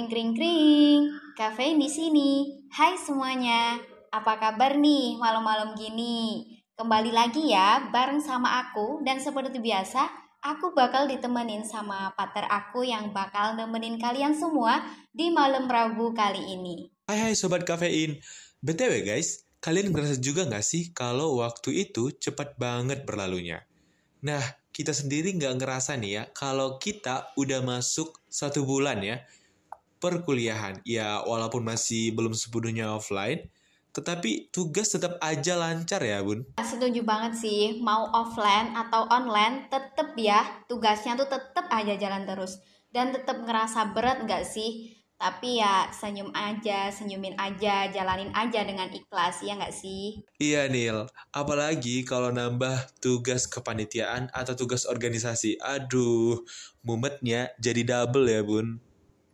Kring kring kring. Kafein di sini. Hai semuanya. Apa kabar nih malam-malam gini? Kembali lagi ya bareng sama aku dan seperti biasa aku bakal ditemenin sama pater aku yang bakal nemenin kalian semua di malam Rabu kali ini. Hai hai sobat kafein. BTW guys, kalian ngerasa juga nggak sih kalau waktu itu cepat banget berlalunya? Nah, kita sendiri nggak ngerasa nih ya kalau kita udah masuk satu bulan ya perkuliahan. Ya, walaupun masih belum sepenuhnya offline, tetapi tugas tetap aja lancar ya, Bun. Setuju banget sih, mau offline atau online, tetep ya tugasnya tuh tetep aja jalan terus. Dan tetep ngerasa berat nggak sih? Tapi ya senyum aja, senyumin aja, jalanin aja dengan ikhlas, ya nggak sih? Iya, Nil. Apalagi kalau nambah tugas kepanitiaan atau tugas organisasi. Aduh, mumetnya jadi double ya, Bun.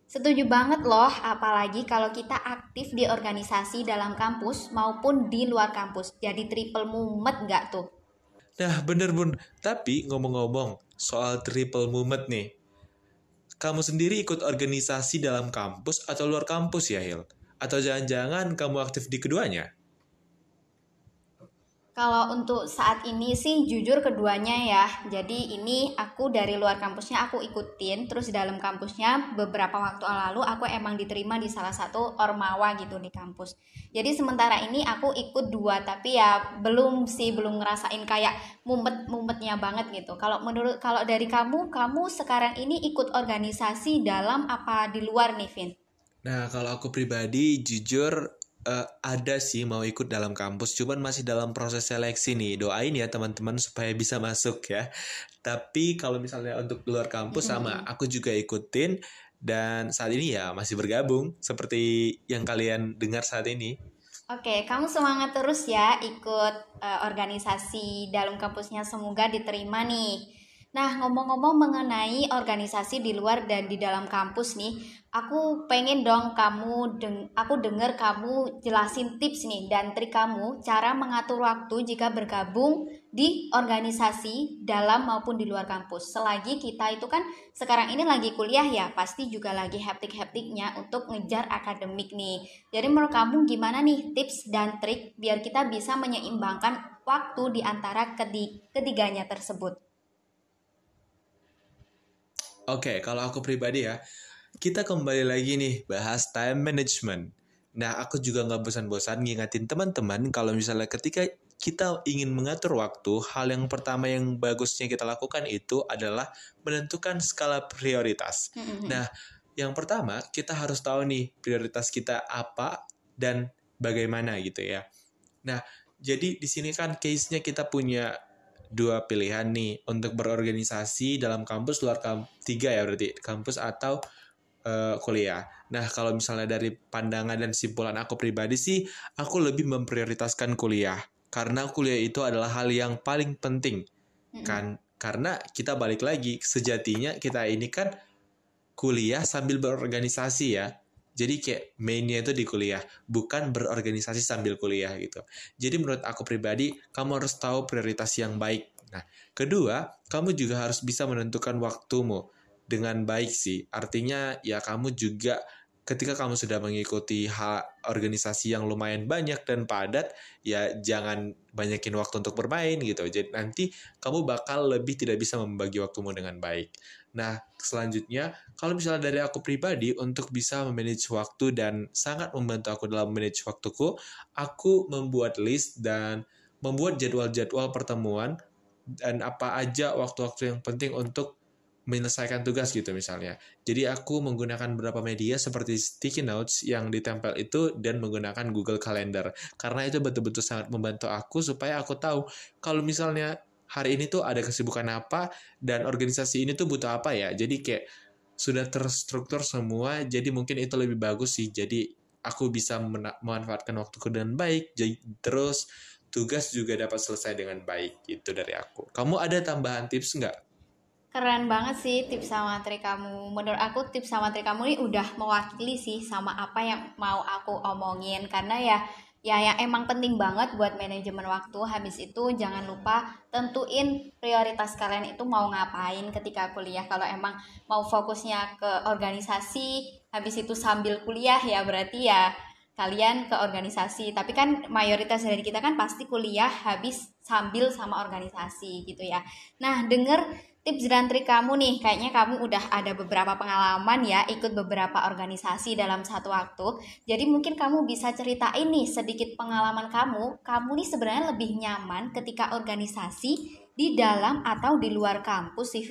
Setuju banget loh, apalagi kalau kita aktif di organisasi dalam kampus maupun di luar kampus. Jadi triple mumet nggak tuh? Nah, bener bun. Tapi ngomong-ngomong soal triple mumet nih. Kamu sendiri ikut organisasi dalam kampus atau luar kampus ya, Hil? Atau jangan-jangan kamu aktif di keduanya? Kalau untuk saat ini sih jujur keduanya ya. Jadi ini aku dari luar kampusnya aku ikutin, terus di dalam kampusnya beberapa waktu lalu aku emang diterima di salah satu ormawa gitu di kampus. Jadi sementara ini aku ikut dua, tapi ya belum sih belum ngerasain kayak mumet-mumetnya banget gitu. Kalau menurut kalau dari kamu, kamu sekarang ini ikut organisasi dalam apa di luar nih, Vin? Nah, kalau aku pribadi jujur uh, ada sih mau ikut dalam kampus, cuman masih dalam proses seleksi nih. Doain ya teman-teman supaya bisa masuk ya. Tapi kalau misalnya untuk luar kampus sama aku juga ikutin dan saat ini ya masih bergabung seperti yang kalian dengar saat ini. Oke, kamu semangat terus ya ikut uh, organisasi dalam kampusnya semoga diterima nih. Nah, ngomong-ngomong mengenai organisasi di luar dan di dalam kampus nih, aku pengen dong kamu deng aku dengar kamu jelasin tips nih dan trik kamu cara mengatur waktu jika bergabung di organisasi dalam maupun di luar kampus. Selagi kita itu kan sekarang ini lagi kuliah ya, pasti juga lagi hektik-hektiknya untuk ngejar akademik nih. Jadi menurut kamu gimana nih tips dan trik biar kita bisa menyeimbangkan waktu di antara ketiganya tersebut? Oke, okay, kalau aku pribadi ya, kita kembali lagi nih bahas time management. Nah, aku juga nggak bosan-bosan ngingetin teman-teman kalau misalnya ketika kita ingin mengatur waktu, hal yang pertama yang bagusnya kita lakukan itu adalah menentukan skala prioritas. Nah, yang pertama kita harus tahu nih prioritas kita apa dan bagaimana gitu ya. Nah, jadi di sini kan case-nya kita punya dua pilihan nih. Untuk berorganisasi dalam kampus luar kampus tiga ya berarti. Kampus atau uh, kuliah. Nah kalau misalnya dari pandangan dan simpulan aku pribadi sih aku lebih memprioritaskan kuliah. Karena kuliah itu adalah hal yang paling penting kan? Karena kita balik lagi sejatinya kita ini kan kuliah sambil berorganisasi ya jadi kayak mainnya itu di kuliah, bukan berorganisasi sambil kuliah gitu. Jadi menurut aku pribadi, kamu harus tahu prioritas yang baik. Nah, kedua, kamu juga harus bisa menentukan waktumu dengan baik sih. Artinya ya kamu juga ketika kamu sudah mengikuti hal organisasi yang lumayan banyak dan padat, ya jangan banyakin waktu untuk bermain gitu. Jadi nanti kamu bakal lebih tidak bisa membagi waktumu dengan baik. Nah, selanjutnya, kalau misalnya dari aku pribadi, untuk bisa memanage waktu dan sangat membantu aku dalam manage waktuku, aku membuat list dan membuat jadwal-jadwal pertemuan dan apa aja waktu-waktu yang penting untuk menyelesaikan tugas gitu misalnya. Jadi aku menggunakan beberapa media seperti sticky notes yang ditempel itu dan menggunakan Google Calendar. Karena itu betul-betul sangat membantu aku supaya aku tahu kalau misalnya hari ini tuh ada kesibukan apa dan organisasi ini tuh butuh apa ya. Jadi kayak sudah terstruktur semua, jadi mungkin itu lebih bagus sih. Jadi aku bisa memanfaatkan waktuku dengan baik. Jadi terus tugas juga dapat selesai dengan baik gitu dari aku. Kamu ada tambahan tips nggak Keren banget sih tips sama trik kamu. Menurut aku tips sama trik kamu ini udah mewakili sih sama apa yang mau aku omongin. Karena ya ya yang emang penting banget buat manajemen waktu. Habis itu jangan lupa tentuin prioritas kalian itu mau ngapain ketika kuliah. Kalau emang mau fokusnya ke organisasi habis itu sambil kuliah ya berarti ya kalian ke organisasi. Tapi kan mayoritas dari kita kan pasti kuliah habis sambil sama organisasi gitu ya. Nah denger tips dan trik kamu nih. Kayaknya kamu udah ada beberapa pengalaman ya ikut beberapa organisasi dalam satu waktu. Jadi mungkin kamu bisa ceritain nih sedikit pengalaman kamu. Kamu nih sebenarnya lebih nyaman ketika organisasi di dalam atau di luar kampus sih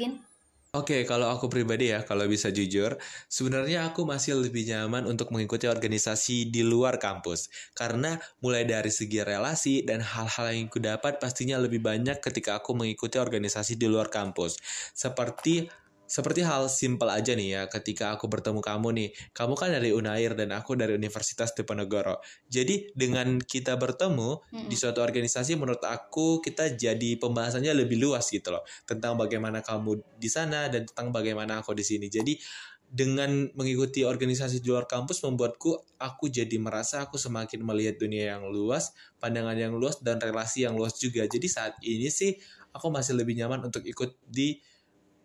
Oke, kalau aku pribadi ya, kalau bisa jujur, sebenarnya aku masih lebih nyaman untuk mengikuti organisasi di luar kampus. Karena mulai dari segi relasi dan hal-hal yang aku dapat pastinya lebih banyak ketika aku mengikuti organisasi di luar kampus. Seperti seperti hal simpel aja nih ya, ketika aku bertemu kamu nih, kamu kan dari Unair dan aku dari Universitas Diponegoro. Jadi dengan kita bertemu mm-hmm. di suatu organisasi, menurut aku kita jadi pembahasannya lebih luas gitu loh, tentang bagaimana kamu di sana dan tentang bagaimana aku di sini. Jadi dengan mengikuti organisasi di luar kampus membuatku aku jadi merasa aku semakin melihat dunia yang luas, pandangan yang luas dan relasi yang luas juga. Jadi saat ini sih aku masih lebih nyaman untuk ikut di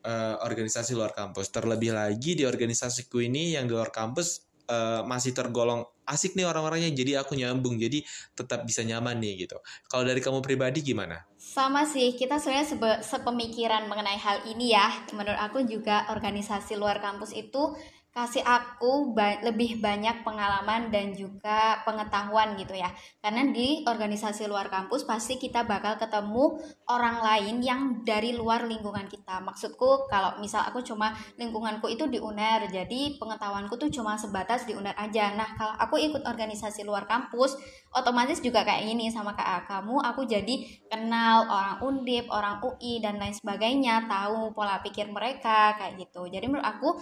uh, organisasi luar kampus. Terlebih lagi di organisasiku ini yang di luar kampus uh, masih tergolong asik nih orang-orangnya, jadi aku nyambung, jadi tetap bisa nyaman nih gitu. Kalau dari kamu pribadi gimana? Sama sih, kita sebenarnya sepemikiran mengenai hal ini ya. Menurut aku juga organisasi luar kampus itu kasih aku ba lebih banyak pengalaman dan juga pengetahuan gitu ya. Karena di organisasi luar kampus pasti kita bakal ketemu orang lain yang dari luar lingkungan kita. Maksudku kalau misal aku cuma lingkunganku itu di UNER jadi pengetahuanku tuh cuma sebatas di UNER aja. Nah kalau aku ikut organisasi luar kampus otomatis juga kayak gini sama kayak kamu aku jadi kenal orang undip orang UI dan lain sebagainya tahu pola pikir mereka kayak gitu. Jadi menurut aku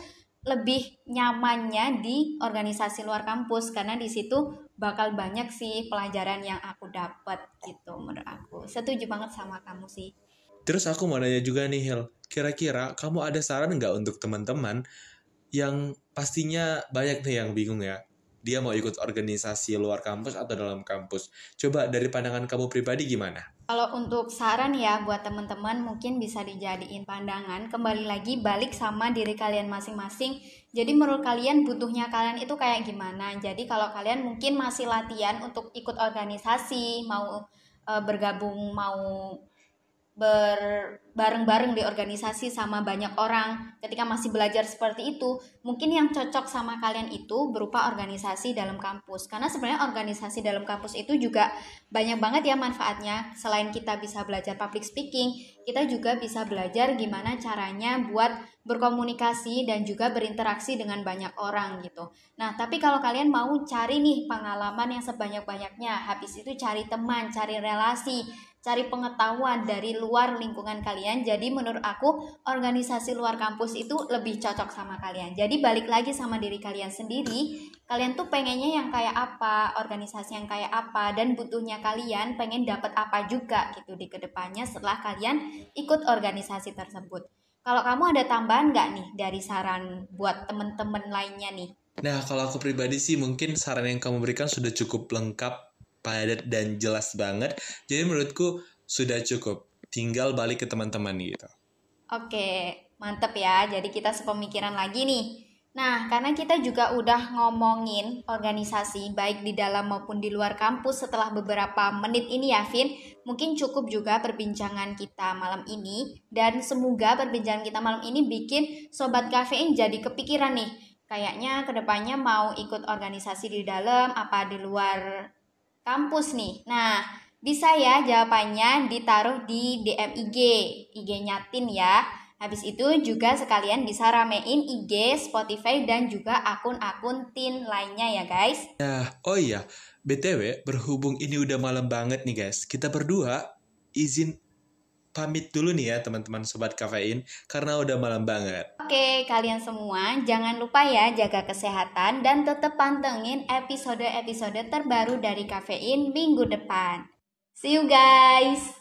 lebih nyamannya di organisasi luar kampus karena di situ bakal banyak sih pelajaran yang aku dapat gitu menurut aku. Setuju banget sama kamu sih. Terus aku mau nanya juga nih Hil, kira-kira kamu ada saran nggak untuk teman-teman yang pastinya banyak nih yang bingung ya, dia mau ikut organisasi luar kampus atau dalam kampus. Coba dari pandangan kamu pribadi gimana? Kalau untuk saran ya buat teman-teman mungkin bisa dijadiin pandangan kembali lagi balik sama diri kalian masing-masing. Jadi menurut kalian butuhnya kalian itu kayak gimana? Jadi kalau kalian mungkin masih latihan untuk ikut organisasi, mau e, bergabung, mau ber bareng-bareng di organisasi sama banyak orang. Ketika masih belajar seperti itu mungkin yang cocok sama kalian itu berupa organisasi dalam kampus. Karena sebenarnya organisasi dalam kampus itu juga banyak banget ya manfaatnya. Selain kita bisa belajar public speaking kita juga bisa belajar gimana caranya buat berkomunikasi dan juga berinteraksi dengan banyak orang gitu. Nah tapi kalau kalian mau cari nih pengalaman yang sebanyak-banyaknya habis itu cari teman cari relasi cari pengetahuan dari luar lingkungan kalian. Jadi menurut aku organisasi luar kampus itu lebih cocok sama kalian. Jadi balik lagi sama diri kalian sendiri, kalian tuh pengennya yang kayak apa, organisasi yang kayak apa dan butuhnya kalian pengen dapat apa juga gitu di ke depannya setelah kalian ikut organisasi tersebut. Kalau kamu ada tambahan nggak nih dari saran buat temen-temen lainnya nih? Nah, kalau aku pribadi sih mungkin saran yang kamu berikan sudah cukup lengkap padat dan jelas banget. Jadi menurutku sudah cukup. Tinggal balik ke teman-teman gitu. Oke, mantep ya. Jadi kita sepemikiran lagi nih. Nah, karena kita juga udah ngomongin organisasi baik di dalam maupun di luar kampus setelah beberapa menit ini ya, Vin. Mungkin cukup juga perbincangan kita malam ini dan semoga perbincangan kita malam ini bikin sobat kafein jadi kepikiran nih. Kayaknya ke depannya mau ikut organisasi di dalam apa di luar kampus nih. Nah, bisa ya jawabannya ditaruh di DM IG, IG-nya Tin ya. Habis itu juga sekalian bisa ramein IG, Spotify, dan juga akun-akun Tin lainnya ya guys. Nah, oh iya, BTW berhubung ini udah malam banget nih guys, kita berdua izin pamit dulu nih ya teman-teman sobat kafein karena udah malam banget. Oke, kalian semua jangan lupa ya jaga kesehatan dan tetap pantengin episode-episode terbaru dari kafein minggu depan. See you guys.